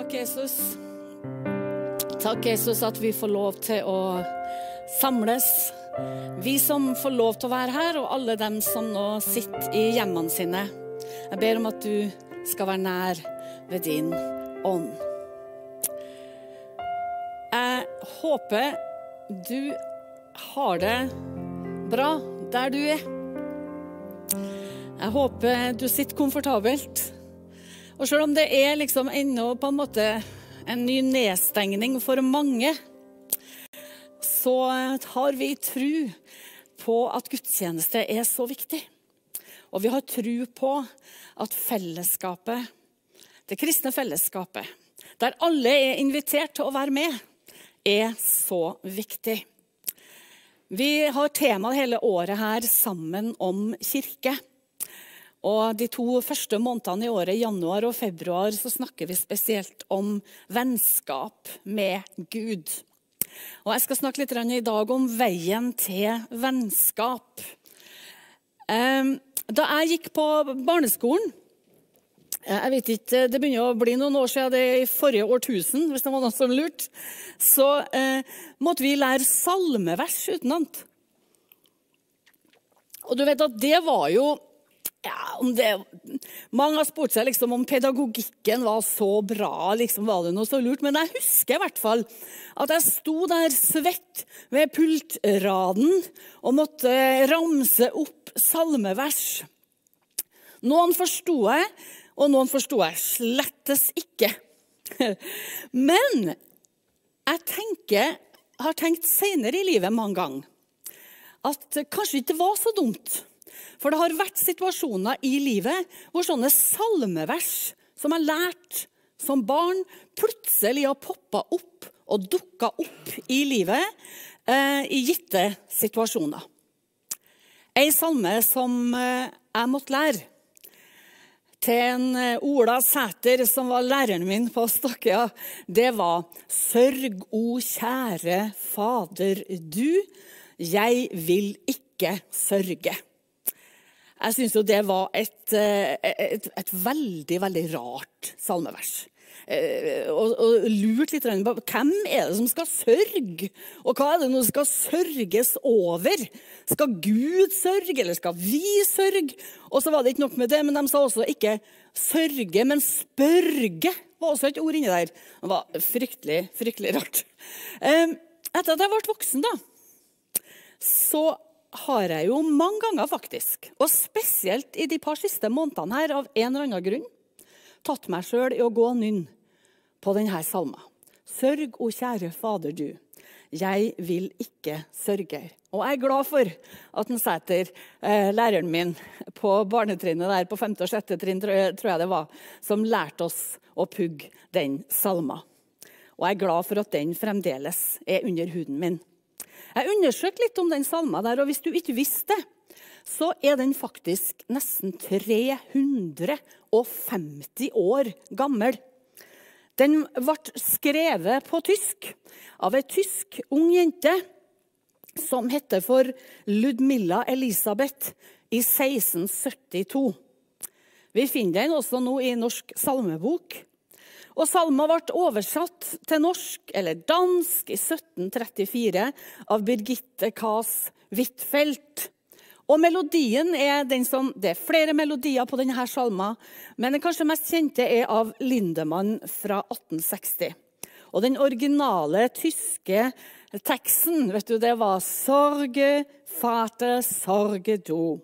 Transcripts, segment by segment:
Takk, Jesus. Takk, Jesus, at vi får lov til å samles. Vi som får lov til å være her, og alle dem som nå sitter i hjemmene sine. Jeg ber om at du skal være nær ved din ånd. Jeg håper du har det bra der du er. Jeg håper du sitter komfortabelt. Og selv om det er liksom ennå på en måte en ny nedstengning for mange, så har vi tro på at gudstjeneste er så viktig. Og vi har tro på at fellesskapet, det kristne fellesskapet, der alle er invitert til å være med, er så viktig. Vi har temaet hele året her sammen om kirke. Og De to første månedene i året, januar og februar, så snakker vi spesielt om vennskap med Gud. Og Jeg skal snakke litt i dag om veien til vennskap. Da jeg gikk på barneskolen eh, jeg vet ikke, Det begynner å bli noen år siden det i forrige årtusen, hvis det var noen som lurte. Så eh, måtte vi lære salmevers utenat. Og du vet at det var jo ja, det, mange har spurt seg liksom om pedagogikken var så bra. liksom Var det noe så lurt? Men jeg husker i hvert fall at jeg sto der svett ved pultraden og måtte ramse opp salmevers. Noen forsto jeg, og noen forsto jeg slettes ikke. Men jeg tenker, har tenkt senere i livet mange ganger at kanskje ikke det var så dumt for det har vært situasjoner i livet hvor sånne salmevers som jeg lærte som barn, plutselig har poppa opp og dukka opp i livet eh, i gitte situasjoner. Ei salme som eh, jeg måtte lære til en eh, Ola Sæter, som var læreren min på Stokkøya, det var Sørg, o kjære Fader du, jeg vil ikke sørge. Jeg syns jo det var et, eh, et, et, veldig, veldig rart salmevers. Eh, og, og lurt litt på hvem er det som skal sørge, og hva er det som skal sørges over? Skal Gud sørge, eller skal vi sørge? Og så var det ikke nok med det, men de sa også ikke sørge, men spørge var også et ord inni der. Det var fryktelig, fryktelig rart. Eh, etter at jeg ble voksen, da, så har jeg jo mange ganger, faktisk, og spesielt i de par siste månedene her, av en eller annen grunn, tatt meg sjøl i å gå nynn på denne salma. Sørg, o kjære Fader du, jeg vil ikke sørge. Og jeg er glad for at en Sæter, eh, læreren min på barnetrinnet der på 5. og 6. trinn, tror jeg det var, som lærte oss å pugge den salma. Og jeg er glad for at den fremdeles er under huden min. Jeg undersøkte litt om den salma der, og hvis du ikke visste så er den faktisk nesten 350 år gammel. Den ble skrevet på tysk av ei tysk ung jente som heter for Ludmilla Elisabeth i 1672. Vi finner den også nå i Norsk salmebok. Og salma ble oversatt til norsk eller dansk i 1734 av Birgitte Kaas Huitfeldt. Og melodien er den som, Det er flere melodier på denne salma, men den kanskje mest kjente er av Lindemann fra 1860. Og den originale tyske teksten vet du, det var 'Sorge, fate, sorge do'.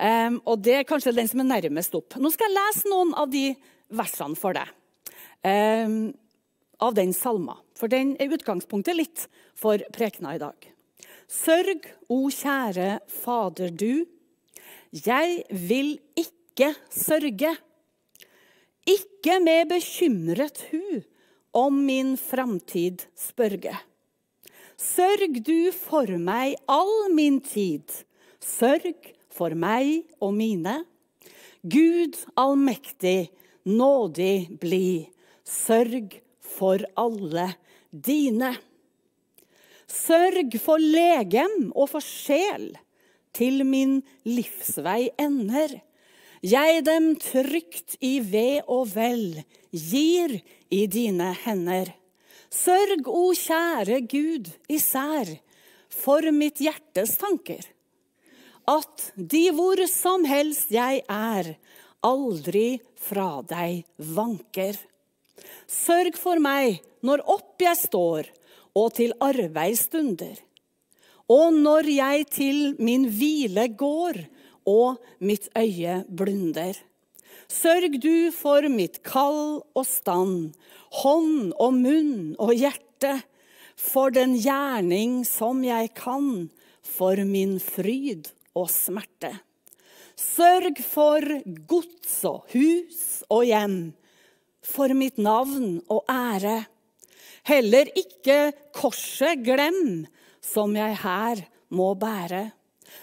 Um, og Det er kanskje den som er nærmest opp. Nå skal jeg lese noen av de versene for deg av den salma. For den er utgangspunktet litt for prekena i dag. Sørg, o kjære Fader du, jeg vil ikke sørge. Ikke med bekymret hu om min framtid spørge. Sørg du for meg all min tid, sørg for meg og mine. Gud allmektig, nådig bli Sørg for alle dine. Sørg for legem og for sjel til min livsvei ender. jeg dem trygt i ve og vel, gir i dine hender. Sørg, o kjære Gud, især for mitt hjertes tanker. At de hvor som helst jeg er, aldri fra deg vanker. Sørg for meg når opp jeg står, og til arbeidsstunder. Og når jeg til min hvile går, og mitt øye blunder. Sørg du for mitt kall og stand, hånd og munn og hjerte, for den gjerning som jeg kan, for min fryd og smerte. Sørg for gods og hus og hjem, for mitt navn og ære. Heller ikke korset glem, som jeg her må bære.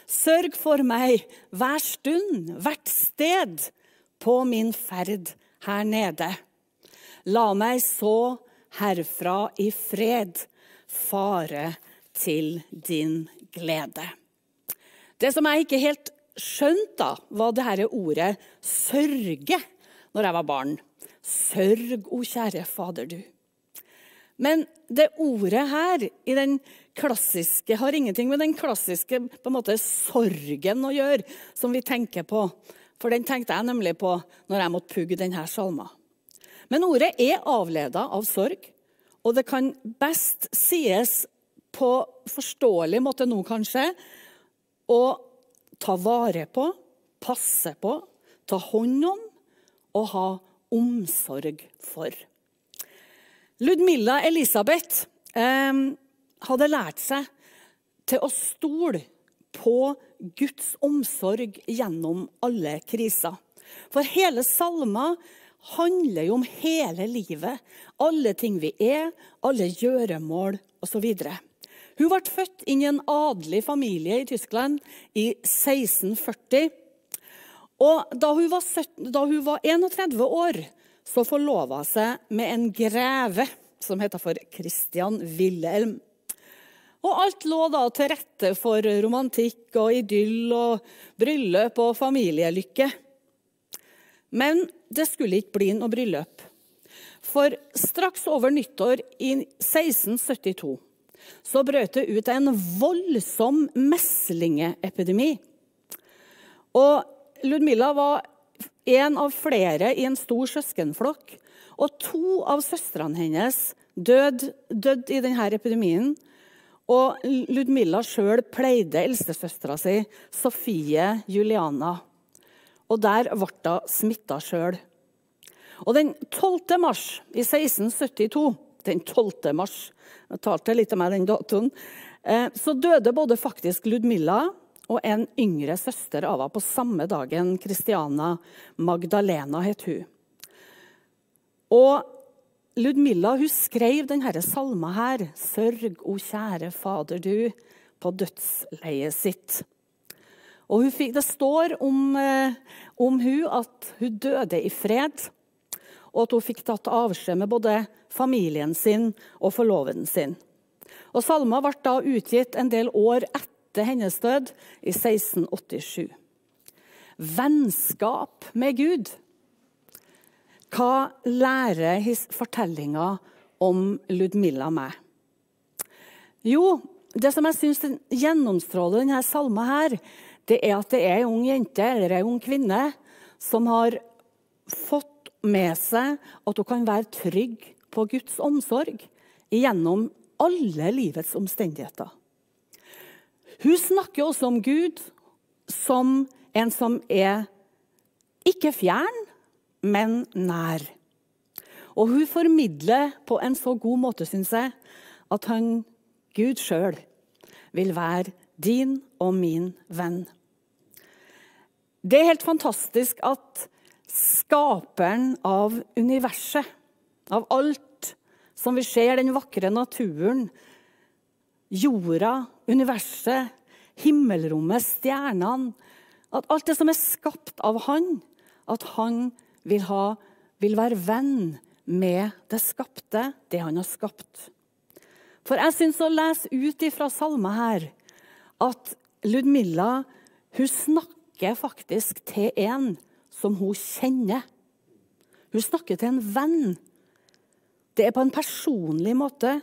Sørg for meg hver stund, hvert sted, på min ferd her nede. La meg så herfra i fred fare til din glede. Det som jeg ikke helt skjønte, var det dette ordet 'sørge' når jeg var barn. Sørg, o kjære Fader, du. Men det ordet her i den klassiske har ingenting med den klassiske måte, sorgen å gjøre, som vi tenker på. For den tenkte jeg nemlig på når jeg måtte pugge denne salma. Men ordet er avleda av sorg, og det kan best sies på forståelig måte nå, kanskje, å ta vare på, passe på, ta hånd om og ha omsorg for. Ludmilla Elisabeth eh, hadde lært seg til å stole på Guds omsorg gjennom alle kriser. For hele salma handler jo om hele livet. Alle ting vi er, alle gjøremål osv. Hun ble født inn i en adelig familie i Tyskland i 1640. Og da hun var, 17, da hun var 31 år, så forlova hun seg med en greve som heter for Christian Wilhelm. Og alt lå da til rette for romantikk og idyll og bryllup og familielykke. Men det skulle ikke bli noe bryllup. For straks over nyttår i 1672 så brøt det ut en voldsom meslingeepidemi. Og Ludmilla var en av flere i en stor søskenflokk. Og to av søstrene hennes døde død i denne epidemien. Og Ludmilla sjøl pleide eldstesøstera si, Sofie Juliana. Og der ble hun smitta sjøl. Og den 12. mars i 1672 den 12. mars, jeg talte litt om meg den datoen, eh, så døde både faktisk Ludmilla og en yngre søster av henne på samme dagen. Christiana Magdalena het hun. Og Ludmilla hun skrev denne salma her, 'Sørg, o kjære Fader du', på dødsleiet sitt. Og fikk, Det står om, eh, om hun at hun døde i fred, og at hun fikk tatt avskjed med både familien sin og forloveden sin. Og Salma ble da utgitt en del år etter hennes død, i 1687. Vennskap med Gud hva lærer fortellinga om Ludmilla meg? Jo, det som jeg syns gjennomstråler denne salma, her, det er at det er ei ung jente eller ei ung kvinne som har fått med seg at hun kan være trygg på Guds omsorg gjennom alle livets omstendigheter. Hun snakker også om Gud som en som er ikke fjern, men nær. Og hun formidler på en så god måte, syns jeg, at han, Gud sjøl, vil være din og min venn. Det er helt fantastisk at skaperen av universet, av alt som vi ser, den vakre naturen, jorda, universet, himmelrommet, stjernene At alt det som er skapt av Han, at han vil, ha, vil være venn med det skapte, det han har skapt. For jeg syns å lese ut ifra salma her at Ludmilla hun snakker faktisk til en som hun kjenner. Hun snakker til en venn. Det er på en personlig måte,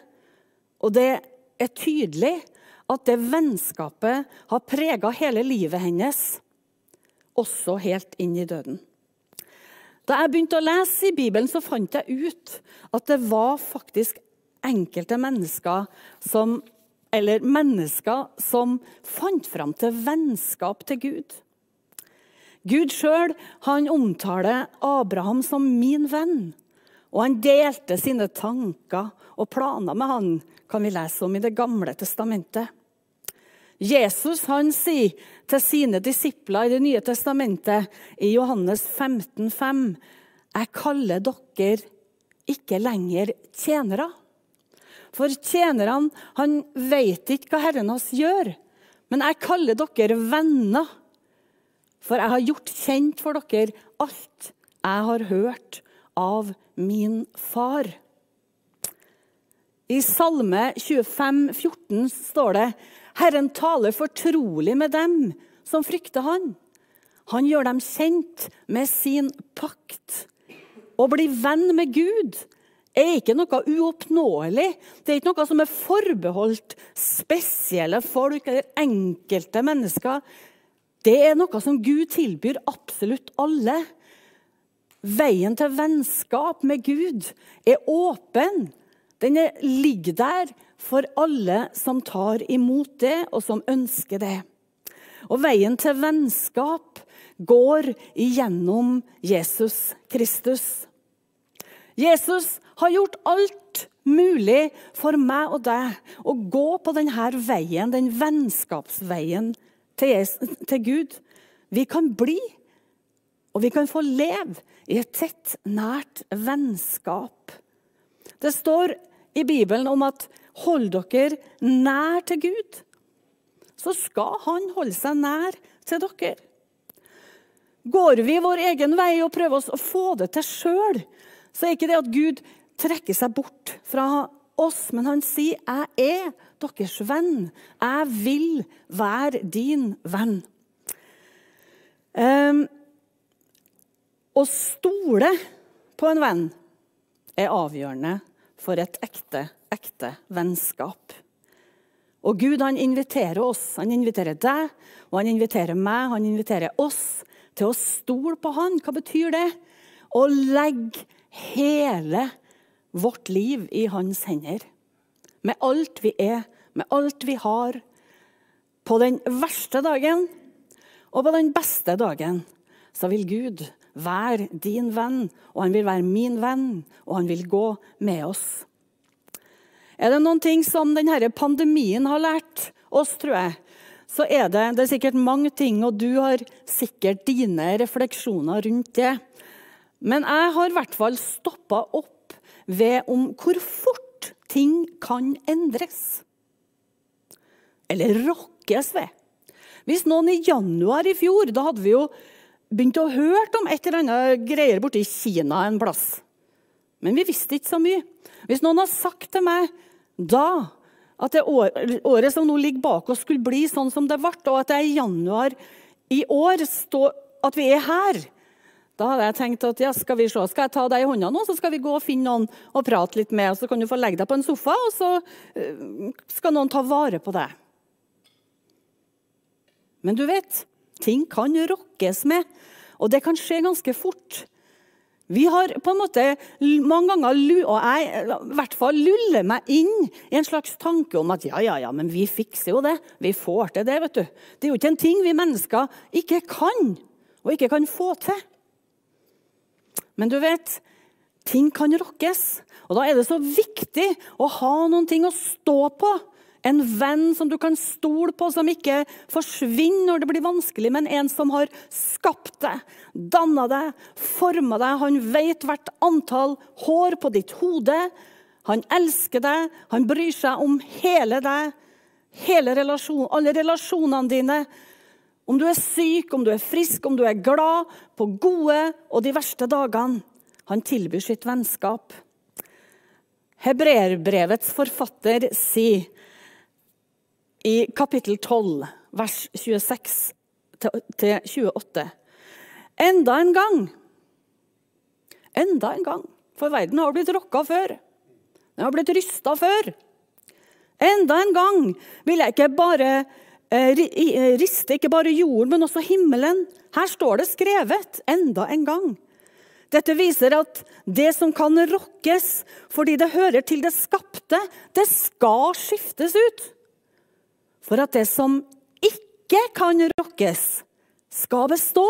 og det er tydelig at det vennskapet har prega hele livet hennes, også helt inn i døden. Da jeg begynte å lese i Bibelen, så fant jeg ut at det var faktisk enkelte mennesker som Eller mennesker som fant fram til vennskap til Gud. Gud sjøl omtaler Abraham som min venn. Og han delte sine tanker og planer med han, kan vi lese om i Det gamle testamentet. Jesus han sier til sine disipler i Det nye testamentet i Johannes 15, 5, Jeg kaller dere ikke lenger tjenere. For tjenerne han vet ikke hva Herren hans gjør. Men jeg kaller dere venner. For jeg har gjort kjent for dere alt jeg har hørt av min far. I Salme 25, 14 står det Herren taler fortrolig med dem som frykter han. Han gjør dem kjent med sin pakt. Å bli venn med Gud er ikke noe uoppnåelig. Det er ikke noe som er forbeholdt spesielle folk eller enkelte mennesker. Det er noe som Gud tilbyr absolutt alle. Veien til vennskap med Gud er åpen. Den ligger der for alle som tar imot det, og som ønsker det. Og veien til vennskap går igjennom Jesus Kristus. Jesus har gjort alt mulig for meg og deg å gå på denne veien, den vennskapsveien til, til Gud. Vi kan bli, og vi kan få leve i et tett, nært vennskap. Det står i Bibelen om at hold dere nær til Gud, så skal han holde seg nær til dere. Går vi vår egen vei og prøver oss å få det til sjøl, så er ikke det at Gud trekker seg bort fra oss, men han sier 'Jeg er deres venn. Jeg vil være din venn'. Um, å stole på en venn er avgjørende for et ekte, ekte vennskap. Og Gud han inviterer oss, han inviterer deg og han inviterer meg, han inviterer oss til å stole på han. Hva betyr det? Å legge hele vårt liv i hans hender. Med alt vi er, med alt vi har. På den verste dagen og på den beste dagen så vil Gud være din venn, og han vil være min venn, og han vil gå med oss. Er det noen ting som denne pandemien har lært oss, tror jeg, så er det, det er sikkert mange ting, og du har sikkert dine refleksjoner rundt det. Men jeg har i hvert fall stoppa opp ved om hvor fort ting kan endres. Eller rokkes ved. Hvis noen i januar i fjor Da hadde vi jo begynt å høre om et eller annet greier borte i Kina en plass. Men vi visste ikke så mye. Hvis noen har sagt til meg da at det året som nå ligger bak oss, skulle bli sånn som det ble, og at det er i januar i år at vi er her, da hadde jeg tenkt at ja, skal vi se, skal jeg ta deg i hånda nå, så skal vi gå og finne noen og prate litt med. og Så kan du få legge deg på en sofa, og så uh, skal noen ta vare på deg. Men du vet, ting kan rokkes med, og det kan skje ganske fort. Vi har på en måte mange ganger, og jeg i hvert fall luller meg inn i en slags tanke om at ja, ja, ja, men vi fikser jo det. Vi får til det. vet du. Det er jo ikke en ting vi mennesker ikke kan, og ikke kan få til. Men du vet, ting kan rokkes. Og da er det så viktig å ha noen ting å stå på. En venn som du kan stole på, som ikke forsvinner når det blir vanskelig, men en som har skapt deg, danna deg, forma deg. Han vet hvert antall hår på ditt hode. Han elsker deg, han bryr seg om hele deg, hele relasjon, alle relasjonene dine. Om du er syk, om du er frisk, om du er glad, på gode og de verste dagene. Han tilbyr sitt vennskap. Hebreerbrevets forfatter sier i kapittel 12, vers 26 28 Enda en gang. Enda en gang. For verden har blitt rokka før. Den har blitt rysta før. Enda en gang vil jeg ikke bare eh, eh, riste ikke bare jorden, men også himmelen. Her står det skrevet enda en gang. Dette viser at det som kan rokkes fordi det hører til det skapte, det skal skiftes ut. For at det som ikke kan rokkes, skal bestå.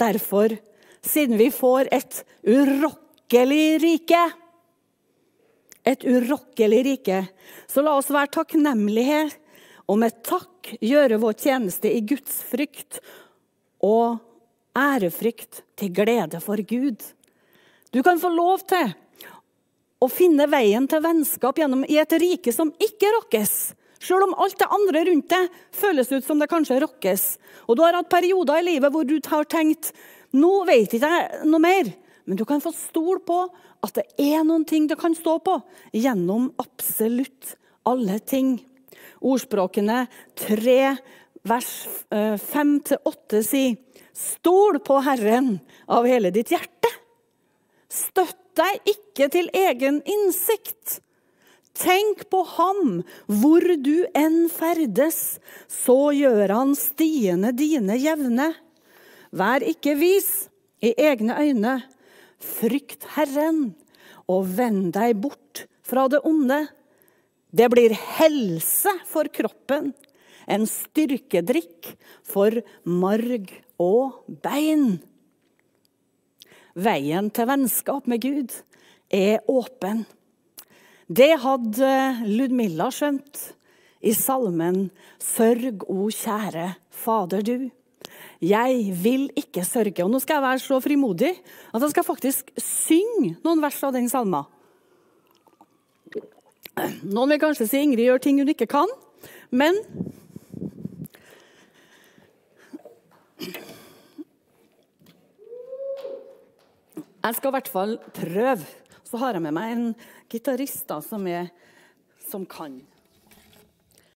Derfor, siden vi får et urokkelig rike Et urokkelig rike, så la oss være takknemlige og med takk gjøre vår tjeneste i Guds frykt og ærefrykt til glede for Gud. Du kan få lov til å finne veien til vennskap gjennom i et rike som ikke rokkes. Selv om alt det andre rundt deg føles ut som det kanskje rokkes. Og du har hatt perioder i livet hvor du har tenkt nå vet ikke jeg noe mer. Men du kan få stole på at det er noen ting du kan stå på gjennom absolutt alle ting. Ordspråkene 3, vers 5-8 åtte sier Stol på Herren av hele ditt hjerte. Støtt deg ikke til egen innsikt. Tenk på ham hvor du enn ferdes, så gjør han stiene dine jevne. Vær ikke vis i egne øyne. Frykt Herren, og vend deg bort fra det onde. Det blir helse for kroppen, en styrkedrikk for marg og bein. Veien til vennskap med Gud er åpen. Det hadde Ludmilla skjønt i salmen 'Sørg, o kjære Fader du'. Jeg vil ikke sørge. Og nå skal jeg være så frimodig at jeg skal faktisk synge noen vers av den salma. Noen vil kanskje si Ingrid gjør ting hun ikke kan, men Jeg skal i hvert fall prøve. Så har jeg med meg en gitarist som, som kan.